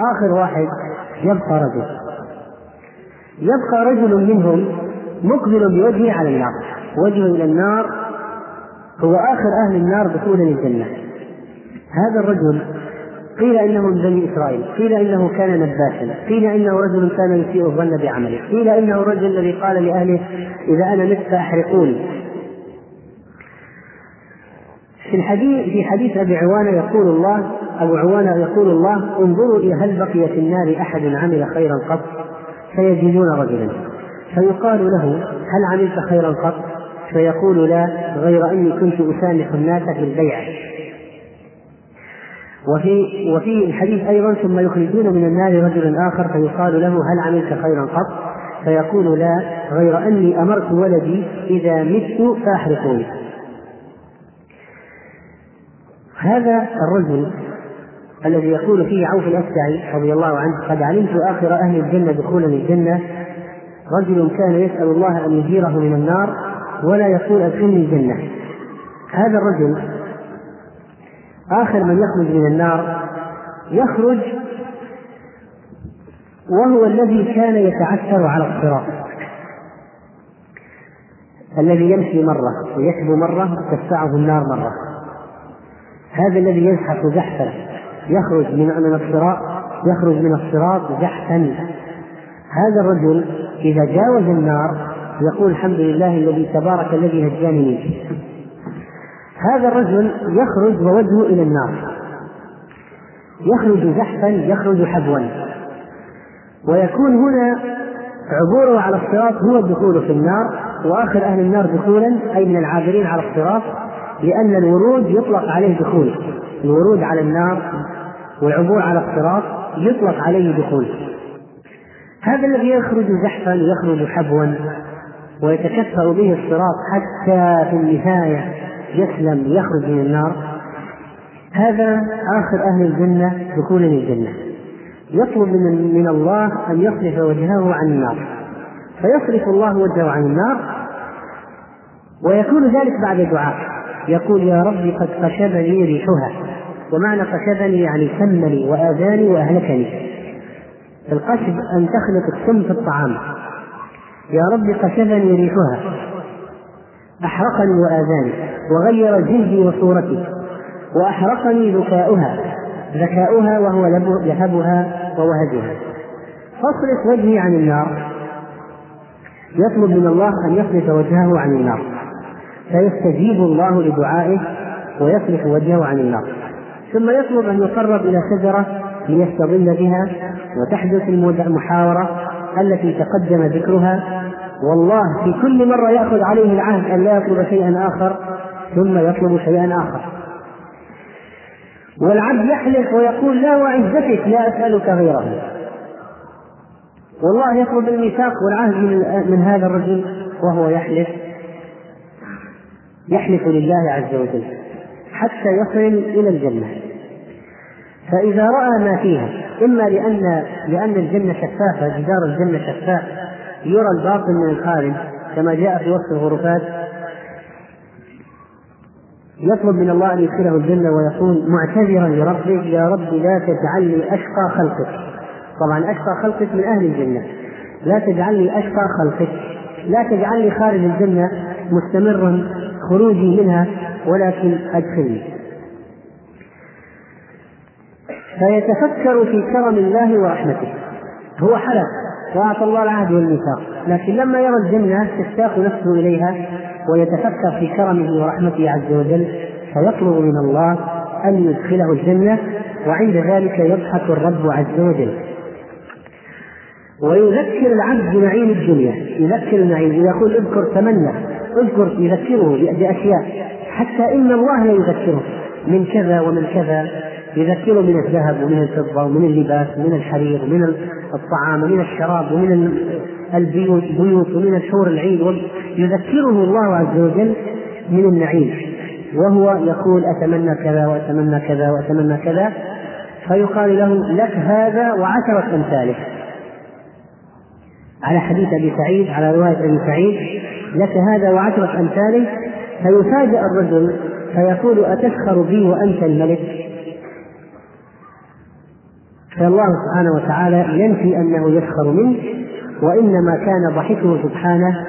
آخر واحد يبقى رجل. يبقى رجل منهم مقبل بوجهه على النار. وجهه إلى النار هو آخر أهل النار دخولا الجنة. هذا الرجل قيل إنه من بني إسرائيل، قيل إنه كان نباشا، قيل إنه رجل كان يسيء الظن بعمله، قيل إنه الرجل الذي قال لأهله إذا أنا مت فاحرقوني. في الحديث في حديث أبي عوانة يقول الله ابو عوانه يقول الله انظروا إلى هل بقي في النار أحد عمل خيرا قط فيجدون رجلا فيقال له هل عملت خيرا قط؟ فيقول لا غير أني كنت أسامح الناس في البيع وفي وفي الحديث أيضا ثم يخرجون من النار رجلا آخر فيقال له هل عملت خيرا قط؟ فيقول لا غير أني أمرت ولدي إذا مت فاحرقوني. هذا الرجل الذي يقول فيه عوف الأشجعي رضي الله عنه. قد علمت آخر أهل الجنة دخولا الجنة. رجل كان يسأل الله أن يجيره من النار ولا يقول أدخلني الجنة. هذا الرجل آخر من يخرج من النار يخرج وهو الذي كان يتعثر على الصراط. الذي يمشي مرة ويشبو مرة تدفعه النار مرة. هذا الذي يزحف زحفا يخرج من من الصراط يخرج من الصراط زحفا هذا الرجل إذا جاوز النار يقول الحمد لله الذي تبارك الذي نجاني منك هذا الرجل يخرج ووجهه إلى النار. يخرج زحفا يخرج حبوا. ويكون هنا عبوره على الصراط هو الدخول في النار وآخر أهل النار دخولا أي من العابرين على الصراط لأن الورود يطلق عليه دخول. الورود على النار والعبور على الصراط يطلق عليه دخول. هذا الذي يخرج زحفا يخرج حبوا ويتكفأ به الصراط حتى في النهاية يسلم يخرج من النار. هذا آخر أهل الجنة دخولا الجنة يطلب من من الله أن يصرف وجهه عن النار. فيصرف الله وجهه عن النار ويكون ذلك بعد دعاء. يقول يا رب قد قشبني ريحها. ومعنى قشبني يعني سمني وآذاني وأهلكني. القشب أن تخلط السم في الطعام. يا رب قشبني ريحها. أحرقني وآذاني. وغير جلدي وصورتي. وأحرقني ذكاؤها. ذكاؤها وهو لهبها ووهجها. فاصرف وجهي عن النار. يطلب من الله أن يصرف وجهه عن النار. فيستجيب الله لدعائه ويصرف وجهه عن النار. ثم يطلب أن يقرب إلى شجرة ليستظل بها وتحدث المحاورة التي تقدم ذكرها. والله في كل مرة يأخذ عليه العهد أن لا يطلب شيئا آخر ثم يطلب شيئا آخر. والعبد يحلف ويقول لا وعزتك لا أسألك غيره. والله يطلب الميثاق والعهد من, من هذا الرجل وهو يحلف. يحلف لله عز وجل حتى يصل إلى الجنة. فإذا رأى ما فيها إما لأن لأن الجنة شفافة جدار الجنة شفاف يرى الباطن من الخارج كما جاء في وصف الغرفات. يطلب من الله أن يدخله الجنة ويقول معتذرا لربه يا رب لا تجعلني أشقى خلقك. طبعا أشقى خلقك من أهل الجنة. لا تجعلني أشقى خلقك لا تجعلني خارج الجنة مستمرا خروجي منها ولكن أدخلني. فيتفكر في كرم الله ورحمته. هو حلف وأعطى الله العهد والميثاق لكن لما يرى الجنة تشتاق نفسه إليها ويتفكر في كرمه ورحمته عز وجل فيطلب من الله أن يدخله الجنة وعند ذلك يضحك الرب عز وجل. ويذكر العبد بنعيم الدنيا يذكر النعيم يقول اذكر تمنى اذكر يذكره بأشياء حتى إن الله لا يذكره من كذا ومن كذا. يذكره من الذهب ومن الفضة ومن اللباس ومن الحرير ومن الطعام ومن الشراب ومن البيوت ومن الحور العين يذكره الله عز وجل من النعيم. وهو يقول أتمنى كذا وأتمنى كذا وأتمنى كذا. فيقال له لك هذا وعشرة أمثاله. على حديث أبي سعيد على رواية أبي سعيد لك هذا وعشرة أمثاله. فيفاجأ الرجل فيقول أتسخر بي وأنت الملك؟ فالله سبحانه وتعالى ينفي أنه يسخر منه وإنما كان ضحكه سبحانه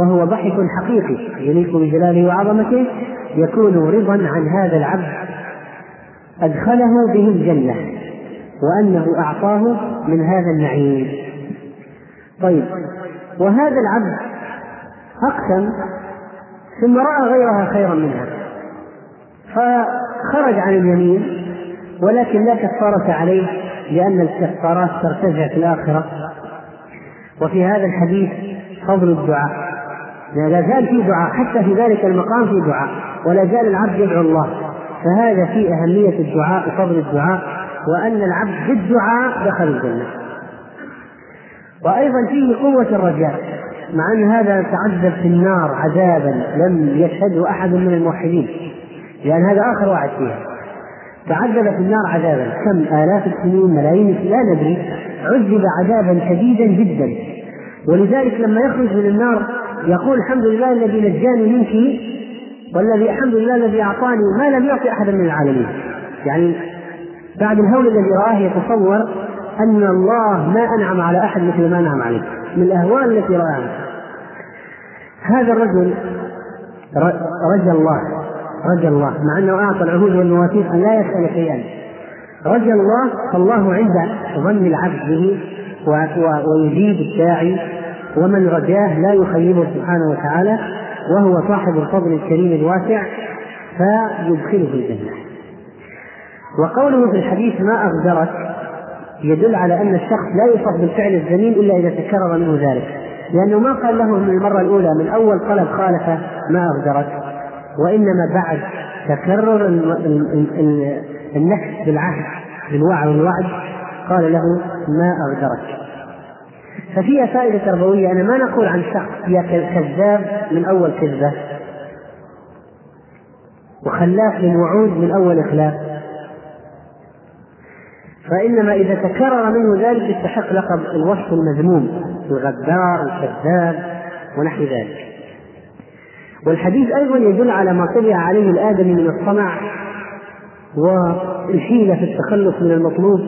وهو ضحك حقيقي يليق بجلاله وعظمته يكون رضا عن هذا العبد أدخله به الجنة وأنه أعطاه من هذا النعيم. طيب وهذا العبد أقسم ثم رأى غيرها خيرا منها فخرج عن اليمين ولكن لا كفارة عليه لأن الكفارات ترتفع في الآخرة. وفي هذا الحديث فضل الدعاء. لا زال في دعاء حتى في ذلك المقام في دعاء ولا زال العبد يدعو الله. فهذا في أهمية الدعاء وفضل الدعاء وأن العبد بالدعاء دخل الجنة. وأيضا فيه قوة الرجاء مع أن هذا تعذب في النار عذابا لم يشهده أحد من الموحدين لأن هذا آخر واحد فيها. تعذب في النار عذابا. كم آلاف السنين ملايين لا ندري. عذب عذابا شديدا جدا. ولذلك لما يخرج من النار يقول الحمد لله الذي نجاني منك والذي الحمد لله الذي أعطاني ما لم يعطي احدا من العالمين. يعني بعد الهول الذي رآه يتصور أن الله ما أنعم على أحد مثل ما أنعم عليه من الأهوال التي رآها. هذا الرجل رجى الله. رجى الله مع أنه أعطى العهود والمواثيق أن لا يسأل شيئا. رجى الله فالله عند ظن العبد به ويجيب الداعي ومن رجاه لا يخيبه سبحانه وتعالى وهو صاحب الفضل الكريم الواسع فيدخله الجنة. وقوله في الحديث ما أغدرك؟ يدل على أن الشخص لا يوصف بالفعل الذميم إلا إذا تكرر منه ذلك. لأنه ما قال له من المرة الأولى من أول طلب خالف ما أغدرك؟ وإنما بعد تكرر النفس بالعهد بالوعد والوعد. قال له ما أغدرك ففيها فائدة تربوية أنا ما نقول عن شخص يا كذاب من أول كذبة. وخلاف للوعود من أول إخلاف. فإنما إذا تكرر منه ذلك يستحق لقب الوصف المذموم الغدار الكذاب ونحو ذلك. والحديث أيضا يدل على ما طبع عليه الآدمي من الطمع والحيلة في التخلص من المطلوب.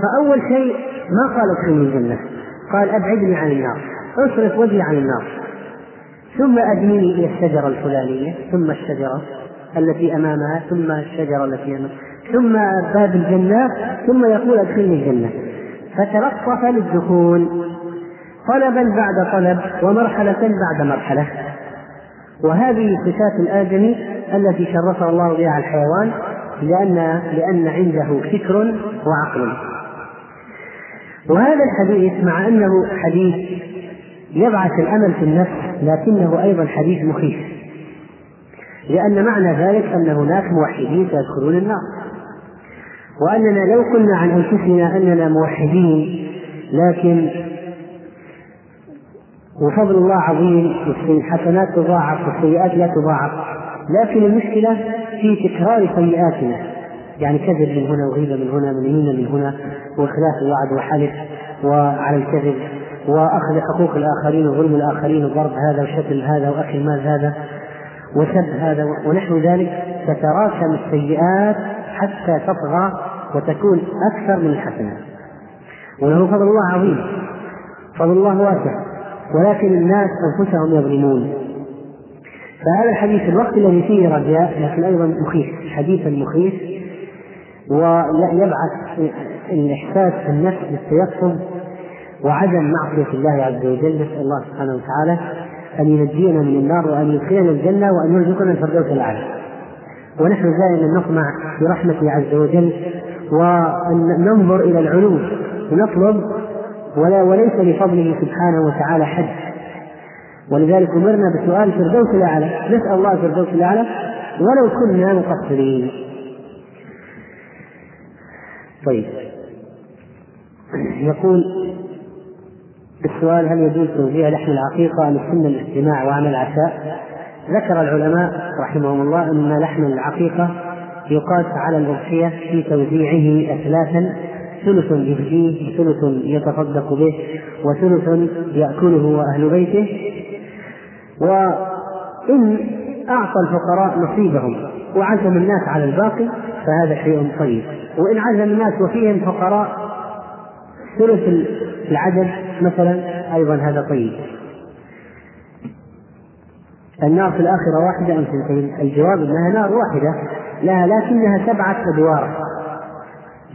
فأول شيء ما قال ادخلني الجنة؟ قال أبعدني عن النار أصرف وجهي عن النار. ثم أدنيني إلى الشجرة الفلانية ثم الشجرة التي أمامها ثم الشجرة التي أمامها ثم باب الجنة ثم يقول أدخلني الجنة. فتلطف للدخول. طلبا بعد طلب ومرحلة بعد مرحلة. وهذه صفات الآدمي التي شرفه الله بها الحيوان لأن لأن عنده فكر وعقل. وهذا الحديث مع أنه حديث يبعث الأمل في النفس لكنه أيضا حديث مخيف. لأن معنى ذلك ان هناك موحدين سيدخلون النار. وأننا لو قلنا عن أنفسنا أننا موحدين لكن وفضل الله عظيم الحسنات تضاعف والسيئات لا تضاعف. لكن المشكلة في تكرار سيئاتنا. يعني كذب من هنا وغيبة من هنا من هنا من هنا وخلاف الوعد وحلف وعلى الكذب وأخذ حقوق الآخرين وظلم الآخرين وضرب هذا وشتم هذا وأكل مال هذا وسب هذا ونحو ذلك. تتراكم السيئات حتى تطغى وتكون أكثر من الحسنات. وله فضل الله عظيم. فضل الله واسع. ولكن الناس أنفسهم يظلمون. فهذا الحديث الوقت الذي فيه رجاء لكن أيضا مخيف حديثا مخيف. ويبعث الإحساس في النفس بالتيقظ وعدم معصية الله عز وجل. نسأل الله سبحانه وتعالى أن ينجينا من النار وأن يدخلنا الجنة وأن يرزقنا الفردوس الأعلى ونحن دائما نطمع في رحمته عز وجل وننظر إلى العلو ونطلب ولا وليس لفضله سبحانه وتعالى حد. ولذلك أمرنا بسؤال الفردوس الأعلى نسأل الله الفردوس الأعلى ولو كنا مقصرين. طيب. يقول السؤال هل يجوز توزيع لحم العقيقة أم السنة الاجتماع وعمل العشاء؟ ذكر العلماء رحمهم الله أن لحم العقيقة يقاس على الأضحية في توزيعه أثلاثا ثلث يهديه وثلث يتصدق به وثلث يأكله وأهل بيته. وإن أعطى الفقراء نصيبهم وعزم الناس على الباقي فهذا شيء طيب. وإن عزم الناس وفيهم فقراء ثلث العدد مثلا أيضا هذا طيب. النار في الآخرة واحدة أم ثنتين؟ الجواب أنها نار واحدة لها لكنها سبعة أدوار.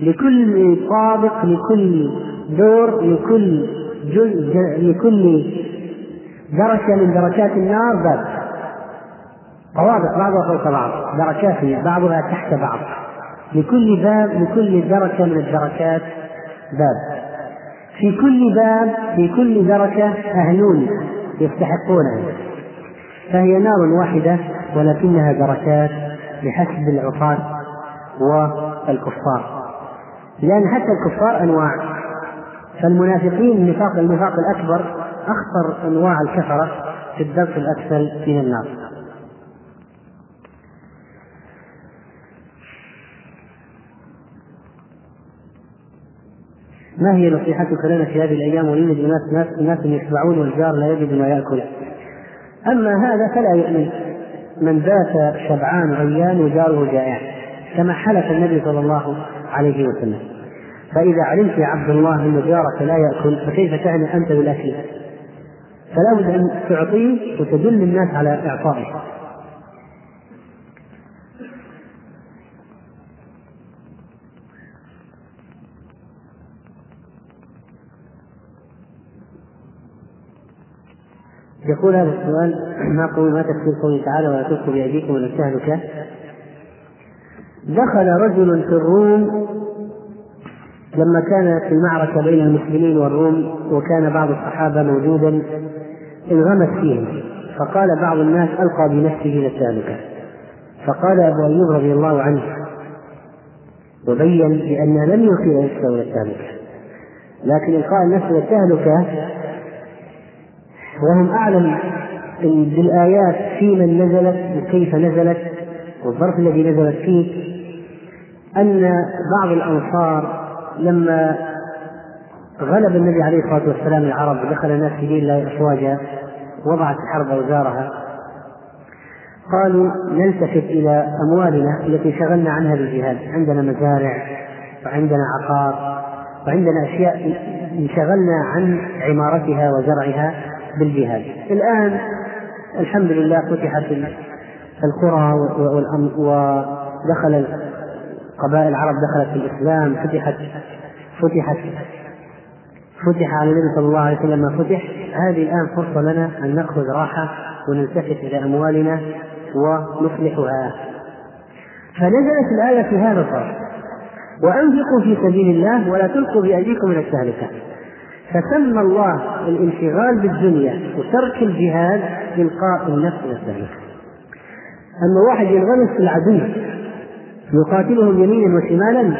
لكل طابق لكل دور لكل جزء لكل دركة من دركات النار باب. طوابق بعضها فوق بعض دركات بعضها تحت بعض. لكل باب لكل دركة من الدركات باب. في كل باب في كل دركة أهلون يستحقونها فهي نار واحدة ولكنها دركات بحسب العصاة والكفار. لأن حتى الكفار أنواع. فالمنافقين النفاق النفاق الأكبر أخطر أنواع الكفرة في الدرك الأسفل من النار. ما هي نصيحتك لنا في هذه الأيام؟ ويوجد الناس ناس ناس يشبعون والجار لا يجد ما يأكل. أما هذا فلا يؤمن. من بات شبعان عيان وجاره جائع. كما حلف النبي صلى الله عليه وسلم. فإذا علمت يا عبد الله أن جارك لا يأكل فكيف تعني أنت بالأكل؟ فلا بد أن تعطيه وتدل الناس على إعطائه. يقول هذا السؤال ما قول ما تفسير قوله تعالى ولا تلقوا بأيديكم إلى التهلكة دخل رجل في الروم لما كانت المعركة بين المسلمين والروم وكان بعض الصحابة موجودا انغمس فيهم. فقال بعض الناس ألقى بنفسه التهلكة فقال أبو أيوب رضي الله عنه وبين بأن لم يلقي نفسه التهلكة لكن إلقاء النفس إلى التهلكة وهم أعلم بالآيات في من نزلت وكيف نزلت والظرف الذي نزلت فيه أن بعض الأنصار لما غلب النبي عليه الصلاة والسلام العرب ودخل الناس في دين الله أفواجا وضعت الحرب أوزارها. قالوا نلتفت إلى أموالنا التي شغلنا عنها بالجهاد. عندنا مزارع وعندنا عقار وعندنا أشياء انشغلنا عن عمارتها وزرعها بالجهاد. الآن الحمد لله فتحت القرى ودخل قبائل العرب دخلت في الإسلام فتحت فتحت فتح على النبي صلى الله عليه وسلم ما فتح. هذه الآن فرصة لنا أن نأخذ راحة ونلتفت إلى أموالنا ونصلحها. فنزلت الآية في هذا الصف وأنفقوا في سبيل الله ولا تلقوا بأيديكم إلى التهلكة. فسمى الله الانشغال بالدنيا وترك الجهاد إلقاء النفس والتهلكة. أما واحد ينغمس في العدو يقاتلهم يمينا وشمالا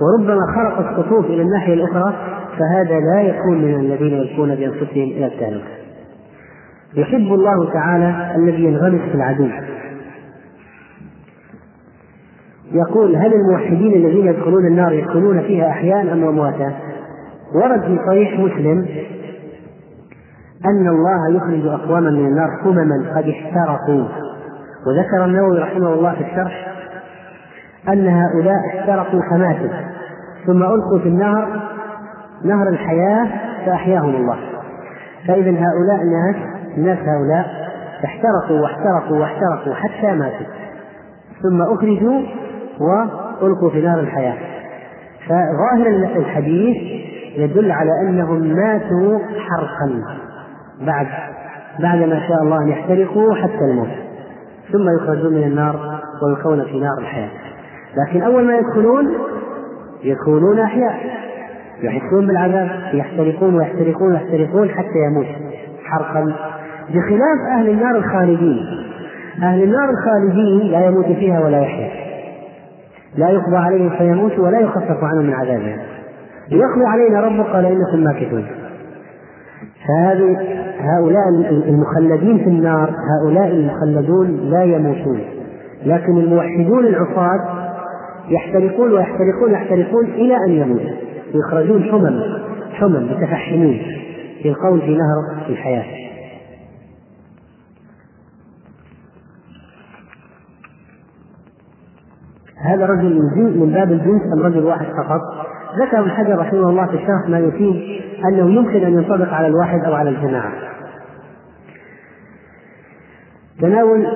وربما خرق الصفوف إلى الناحية الأخرى فهذا لا يكون من الذين يلقون بأنفسهم إلى التهلكة يحب الله تعالى الذي ينغمس في العدو. يقول هل الموحدين الذين يدخلون النار يدخلون فيها أحياء أم أمواتا؟ ورد في صحيح مسلم أن الله يخرج أقواما من النار همما قد احترقوا. وذكر النووي رحمه الله في الشرح أن هؤلاء احترقوا فماتوا ثم ألقوا في النهر نهر الحياة فأحياهم الله. فإذا هؤلاء الناس الناس هؤلاء احترقوا واحترقوا واحترقوا حتى ماتوا. ثم أخرجوا وألقوا في نار الحياة. فظاهر الحديث يدل على أنهم ماتوا حرقا بعد بعد ما شاء الله أن يحترقوا حتى الموت. ثم يخرجون من النار ويلقون في نار الحياة. لكن أول ما يدخلون يكونون أحياء. يحسون بالعذاب يحترقون ويحترقون ويحترقون حتى يموت. حرقا. بخلاف أهل النار الخالدين. أهل النار الخالدين لا يموت فيها ولا يحيا. لا يقضى عليهم فيموتوا ولا يخفف عنهم من عذابهم. يقضي علينا ربك قال انكم ماكثون. فهذه هؤلاء المخلدين في النار هؤلاء المخلدون لا يموتون. لكن الموحدون العصاة يحترقون ويحترقون ويحترقون إلى أن يموتوا. يخرجون حمم حمم متفحمين يلقون في نهر الحياة. هذا رجل من باب الجنس أم رجل واحد فقط؟ ذكر ابن حجر رحمه الله في الشرح ما يفيد أنه يمكن أن ينطبق على الواحد أو على الجماعة. تناول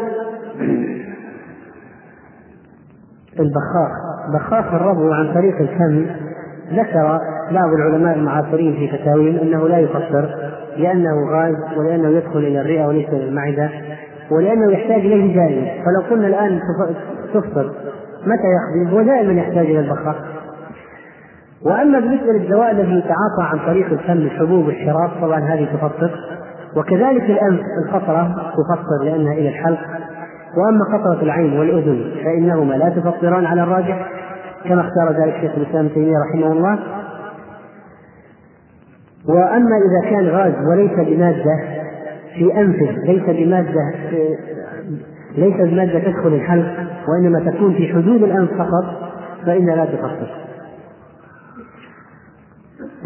البخاخ. بخاخ الربو عن طريق الفم. ذكر بعض العلماء المعاصرين في فتاويهم أنه لا يفطر لأنه غاز ولأنه يدخل إلى الرئة وليس إلى المعدة ولأنه يحتاج إليه دائما. فلو قلنا الآن تفطر متى يقضي هو دائما يحتاج إلى البخاخ. وأما بالنسبة للدواء الذي يتعاطى عن طريق الفم الحبوب والشراب طبعا هذه تفطر. وكذلك الأنف القطره تفطر لأنها إلى الحلق. وأما قطرة العين والأذن فإنهما لا تفطران على الراجح كما اختار ذلك شيخ الإسلام ابن تيمية رحمه الله. وأما إذا كان غاز وليس بمادة في أنفه ليس بمادة ليس بمادة تدخل الحلق وإنما تكون في حدود الأنف فقط فانها لا تفطر.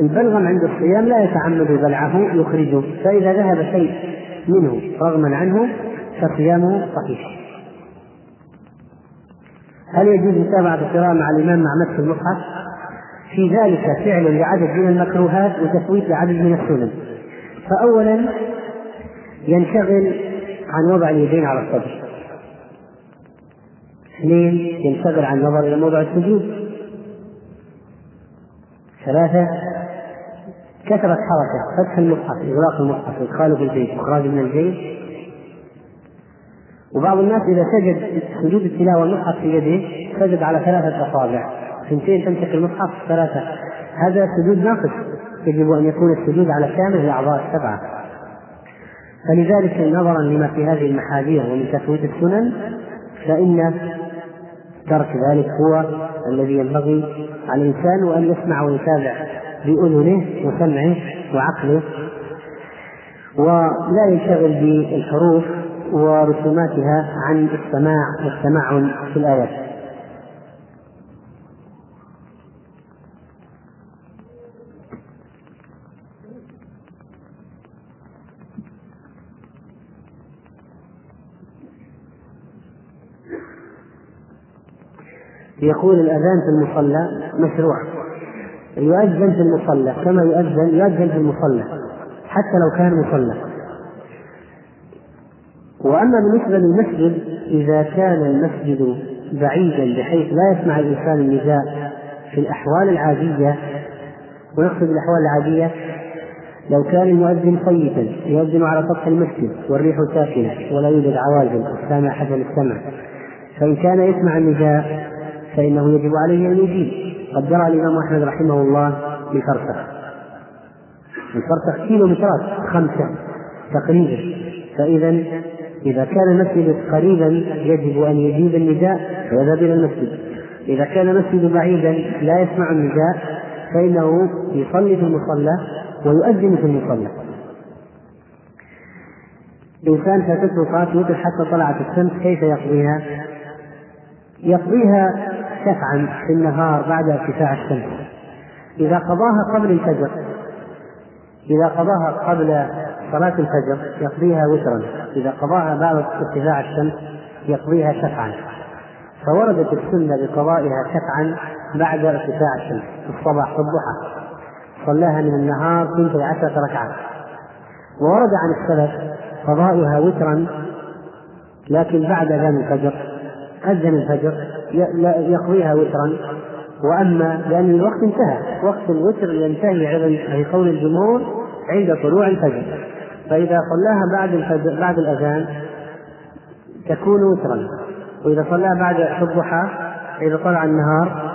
البلغم عند الصيام لا يتعمد بلعه يخرجه فإذا ذهب شيء منه رغما عنه فصيامه صحيح هل يجوز متابعة القراءة مع الإمام مع مسح المصحف؟ في ذلك فعل لعدد من المكروهات وتفويت لعدد من السنن. فأولا ينشغل عن وضع اليدين على الصدر. اثنين ينشغل عن النظر إلى موضع السجود. ثلاثة كثرة حركة فتح المصحف إغلاق المصحف إدخاله في البيت إخراجه من البيت وبعض الناس إذا سجد سجود التلاوة المصحف في يده سجد على ثلاثة أصابع. ثنتين تمسك المصحف ثلاثة. هذا سجود ناقص. يجب أن يكون السجود على كامل الأعضاء السبعة. فلذلك نظرا لما في هذه المحاذير ومن تفويت السنن فإن ترك ذلك هو الذي ينبغي على الإنسان وأن يسمع ويتابع بأذنه وسمعه وعقله ولا ينشغل بالحروف. ورسوماتها عن السماع والتمعن في الآيات. يقول الأذان في المصلى مشروع. يؤذن في المصلى كما يؤذن يؤذن في المصلى حتى لو كان مصلى. وأما بالنسبة للمسجد إذا كان المسجد بعيدا بحيث لا يسمع الإنسان النداء في الأحوال العادية ويقصد الأحوال العادية لو كان المؤذن صيتا يؤذن على سطح المسجد والريح ساكنة ولا يوجد عوازل السامع حسن السمع فإن كان يسمع النداء فإنه يجب عليه أن يجيب. قد جرى الإمام أحمد رحمه الله بفرسخ. الفرسخ كيلومترات خمسة تقريبا. فإذا إذا كان المسجد قريبا يجب أن يجيب النداء ويذهب إلى المسجد. إذا كان المسجد بعيدا لا يسمع النداء فإنه يصلي في المصلى ويؤذن في المصلى. إنسان فاتته صلاة وتر حتى طلعت الشمس كيف يقضيها؟ يقضيها شفعا في النهار بعد ارتفاع الشمس. إذا قضاها قبل الفجر إذا قضاها قبل صلاة الفجر يقضيها وترا. إذا قضاها بعد ارتفاع الشمس يقضيها شفعا. فوردت السنة بقضائها شفعا بعد ارتفاع الشمس في الصباح في الضحى صلاها من النهار ثنتي عشرة ركعة وورد عن السلف قضاؤها وترا لكن بعد أذان الفجر أذن الفجر يقضيها وترا. وأما لأن الوقت انتهى وقت الوتر ينتهي في قول الجمهور عند طلوع الفجر. فإذا صلاها بعد بعد الأذان تكون وترا. وإذا صلاها بعد الضحى إذا طلع النهار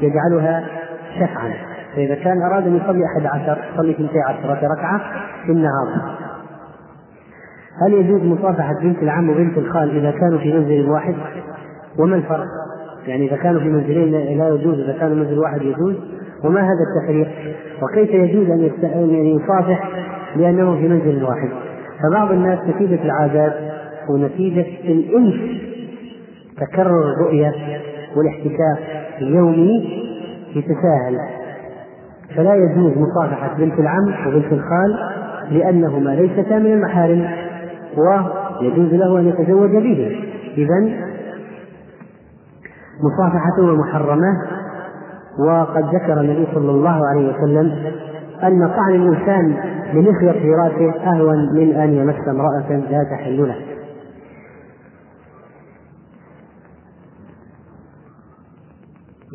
يجعلها شفعا. فإذا كان أراد أن يصلي أحد عشر يصلي اثنتي عشرة ركعة في النهار. هل يجوز مصافحة بنت العم وبنت الخال إذا كانوا في منزل واحد؟ وما الفرق؟ يعني إذا كانوا في منزلين لا يجوز إذا كانوا منزل واحد يجوز. وما هذا التفريق وكيف يجوز أن يصافح لأنه في منزل واحد. فبعض الناس نتيجة العادات ونتيجة الإنس تكرر الرؤية والاحتكاك اليومي يتساهل. فلا يجوز مصافحة بنت العم وبنت الخال لأنهما ليستا من المحارم ويجوز له أن يتزوج به إذا مصافحته محرمة وقد ذكر النبي صلى الله عليه وسلم أن طعن الإنسان بمخيط في رأسه أهون من أن يمس امرأة لا تحل له.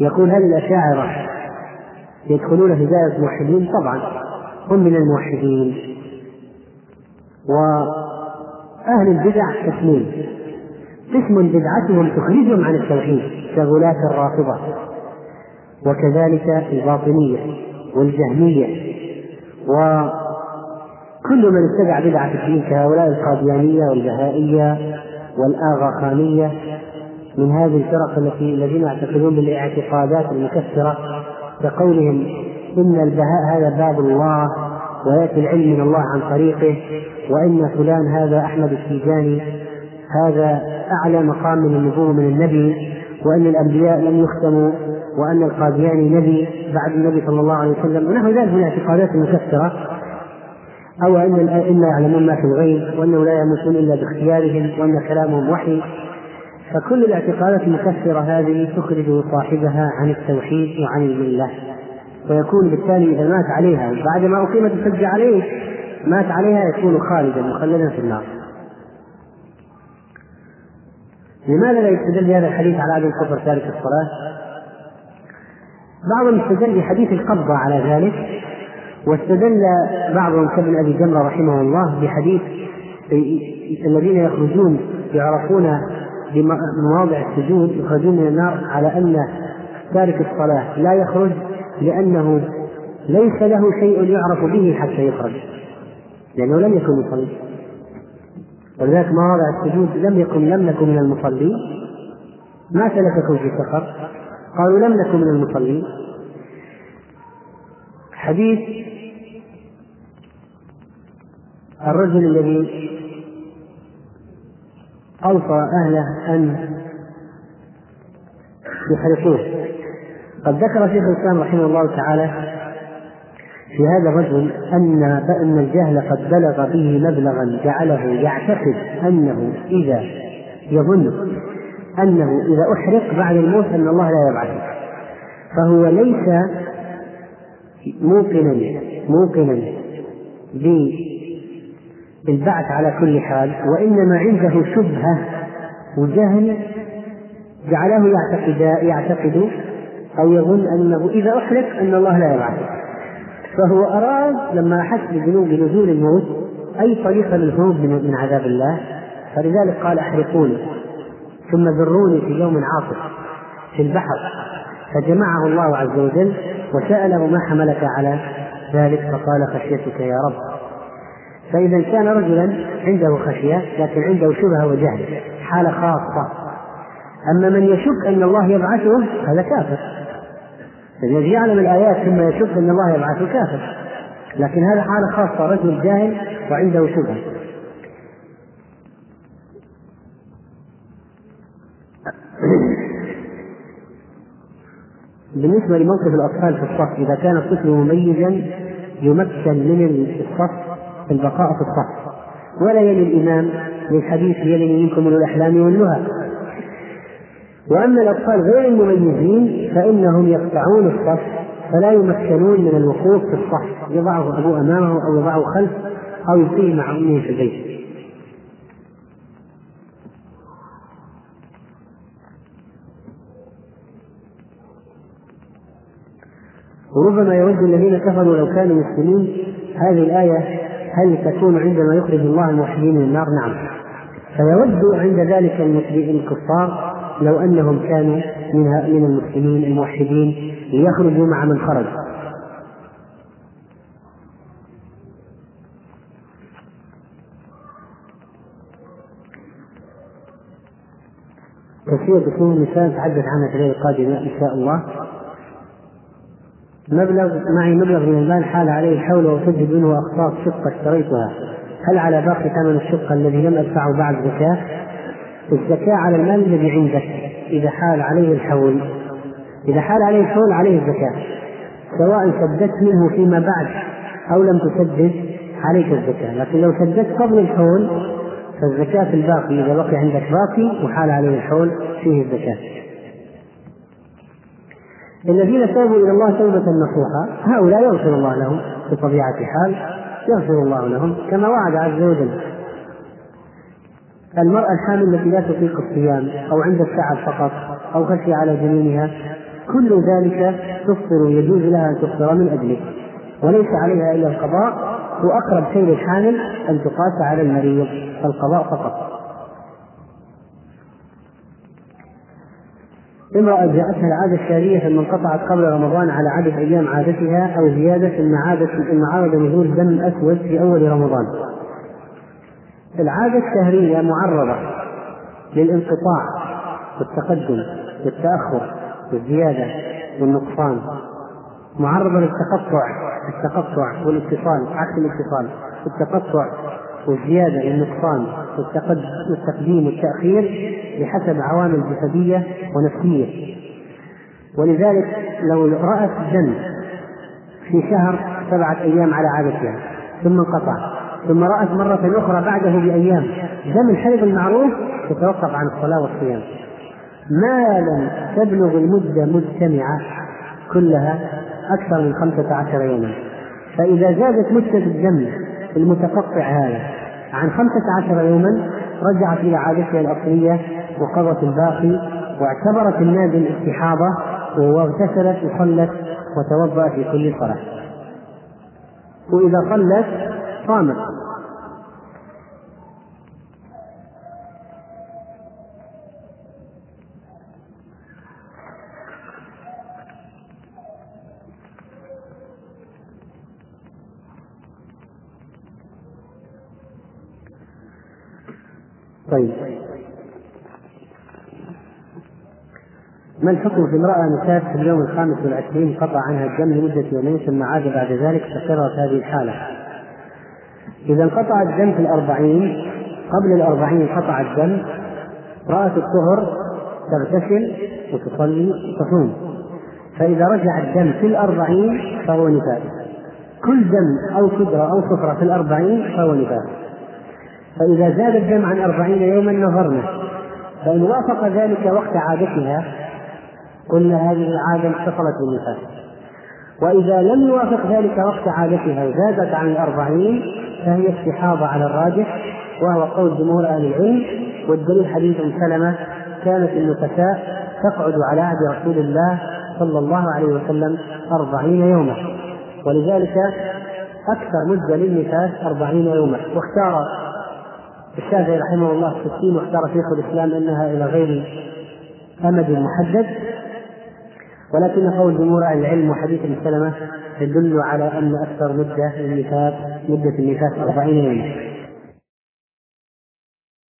يقول هل الأشاعرة يدخلون في دائرة الموحدين؟ طبعا هم من الموحدين. وأهل البدع قسمين قسم بدعتهم تخرجهم عن التوحيد كغلاة الرافضة. وكذلك الباطنية والجهمية. وكل من اتبع بدعة الدين كهؤلاء القاديانية والبهائية والآغاخانية من هذه الفرق التي الذين يعتقدون بالاعتقادات المكفرة كقولهم إن البهاء هذا باب الله ويأتي العلم من الله عن طريقه وإن فلان هذا أحمد التيجاني هذا أعلى مقام من النبوة من النبي وأن الأنبياء لم يختموا وأن القادياني نبي بعد النبي صلى الله عليه وسلم ونحو ذلك من الاعتقادات المكفرة أو أن الأئمة يعلمون ما في الغيب وأنه لا يموتون إلا باختيارهم وأن كلامهم وحي. فكل الاعتقادات المكفرة هذه تخرج صاحبها عن التوحيد وعن الملة. ويكون بالتالي إذا مات عليها بعد ما أقيمت الحجة عليه مات عليها يكون خالدا مخلدا في النار. لماذا لا يستدل بهذا الحديث على عدم كفر تارك الصلاة؟ بعضهم استدل بحديث القبضة على ذلك واستدل بعضهم كابن أبي جمرة رحمه الله بحديث الذين يخرجون يعرفون بمواضع السجود يخرجون من النار على أن تارك الصلاة لا يخرج لأنه ليس له شيء يعرف به حتى يخرج لأنه لم يكن يصلي ولذلك مواضع السجود لم يكن لم نكن من المصلين. ما سلككم في سفر قالوا لم نكن من المصلين. حديث الرجل الذي أوصى أهله أن يحرقوه. قد ذكر شيخ الإسلام رحمه الله تعالى في هذا الرجل أن أن الجهل قد بلغ به مبلغا جعله يعتقد أنه إذا يظن أنه إذا أحرق بعد الموت أن الله لا يبعثه فهو ليس موقنا موقنا بالبعث على كل حال وإنما عنده شبهة وجهل جعله يعتقد يعتقد أو يظن أنه إذا أحرق أن الله لا يبعثه فهو أراد لما أحس بنزول الموت أي طريقة للهروب من عذاب الله. فلذلك قال أحرقوني. ثم ذروني في يوم عاصف في البحر. فجمعه الله عز وجل وسأله ما حملك على ذلك فقال خشيتك يا رب. فإذا كان رجلا عنده خشية لكن عنده شبهة وجهل حالة خاصة. أما من يشك أن الله يبعثه هذا كافر. الذي يعلم الآيات ثم يشك أن الله يبعثه كافر. لكن هذا حالة خاصة رجل جاهل وعنده شبهة. بالنسبة لموقف الأطفال في الصف إذا كان الطفل مميزا يمكن من الصف البقاء في الصف. ولا يلي الإمام للحديث يلي منكم من الأحلام والنهى وأما الأطفال غير المميزين فإنهم يقطعون الصف فلا يمكنون من الوقوف في الصف. يضعه أبوه أمامه أو يضعه خلف أو يقيم مع أمه في البيت. وربما يود الذين كفروا لو كانوا مسلمين هذه الآية هل تكون عندما يخرج الله الموحدين من النار؟ نعم. فيود عند ذلك الكفار لو أنهم كانوا من من المسلمين الموحدين ليخرجوا مع من خرج. تفسير دخول النساء نتحدث عنها في الليلة القادمه إن شاء الله. مبلغ معي مبلغ من المال حال عليه الحول وأسدد منه أقساط شقة اشتريتها. هل على باقي ثمن الشقة الذي لم أدفعه بعد زكاة؟ الزكاة على المال الذي عندك إذا حال عليه الحول. إذا حال عليه الحول عليه الزكاة. سواء سددت منه فيما بعد أو لم تسدد عليك الزكاة. لكن لو سددت قبل الحول فالزكاة في الباقي إذا بقي عندك باقي وحال عليه الحول فيه الزكاة. الذين تابوا إلى الله توبة نصوحا هؤلاء يغفر الله لهم بطبيعة حال يغفر الله لهم كما وعد عز وجل. المرأة الحامل التي لا تطيق الصيام أو عند التعب فقط أو خشي على جنينها كل ذلك تفطر يجوز لها أن تفطر من أجله وليس عليها إلا القضاء وأقرب شيء للحامل أن تقاس على المريض القضاء فقط. امرأة جاءتها العادة الشهرية ثم انقطعت قبل رمضان على عدد أيام عادتها أو زيادة ثم عادت ثم عارض نزول دم أسود في أول رمضان. العادة الشهرية معرضة للانقطاع والتقدم والتأخر والزيادة والنقصان معرضة للتقطع التقطع والاتصال عكس الاتصال. التقطع والزيادة والنقصان والتقديم والتأخير بحسب عوامل جسدية ونفسية. ولذلك لو رأت الدم في شهر سبعة أيام على عادتها ثم انقطع ثم رأت مرة أخرى بعده بأيام دم الحيض المعروف تتوقف عن الصلاة والصيام. ما لم تبلغ المدة مجتمعة كلها أكثر من خمسة عشر يوما. فإذا زادت مدة الدم المتقطع هذا عن خمسة عشر يوما رجعت إلى عادتها الأصلية وقضت الباقي واعتبرت النازل استحاضة واغتسلت وصلت وتوضأت في كل صلاة. وإذا صلت صامت. طيب. ما الحكم في امرأة نسات في اليوم الخامس والعشرين قطع عنها الدم لمدة يومين ثم عاد بعد ذلك فكررت هذه الحالة؟ إذا انقطع الدم في الأربعين قبل الأربعين انقطع الدم رأت الطهر تغتسل وتصلي وتصوم. فإذا رجع الدم في الأربعين فهو نفاس. كل دم أو كدرة أو صفرة في الأربعين فهو نفاس. فإذا زاد الدم عن أربعين يوما نظرنا. فإن وافق ذلك وقت عادتها قلنا هذه العادة اتصلت بالنفاس وإذا لم يوافق ذلك وقت عادتها وزادت عن الأربعين فهي استحاضة على الراجح وهو قول جمهور أهل العلم والدليل حديث سلمة كانت النفساء تقعد على عهد رسول الله صلى الله عليه وسلم أربعين يوما. ولذلك أكثر مدة للنفاس أربعين يوما. واختار الشافعي رحمه الله الستين واختار شيخ الإسلام أنها إلى غير أمد محدد. ولكن قول جمهور أهل العلم وحديث ابن سلمة يدل على أن أكثر مدة النفاس مدة النفاس أربعين يوما.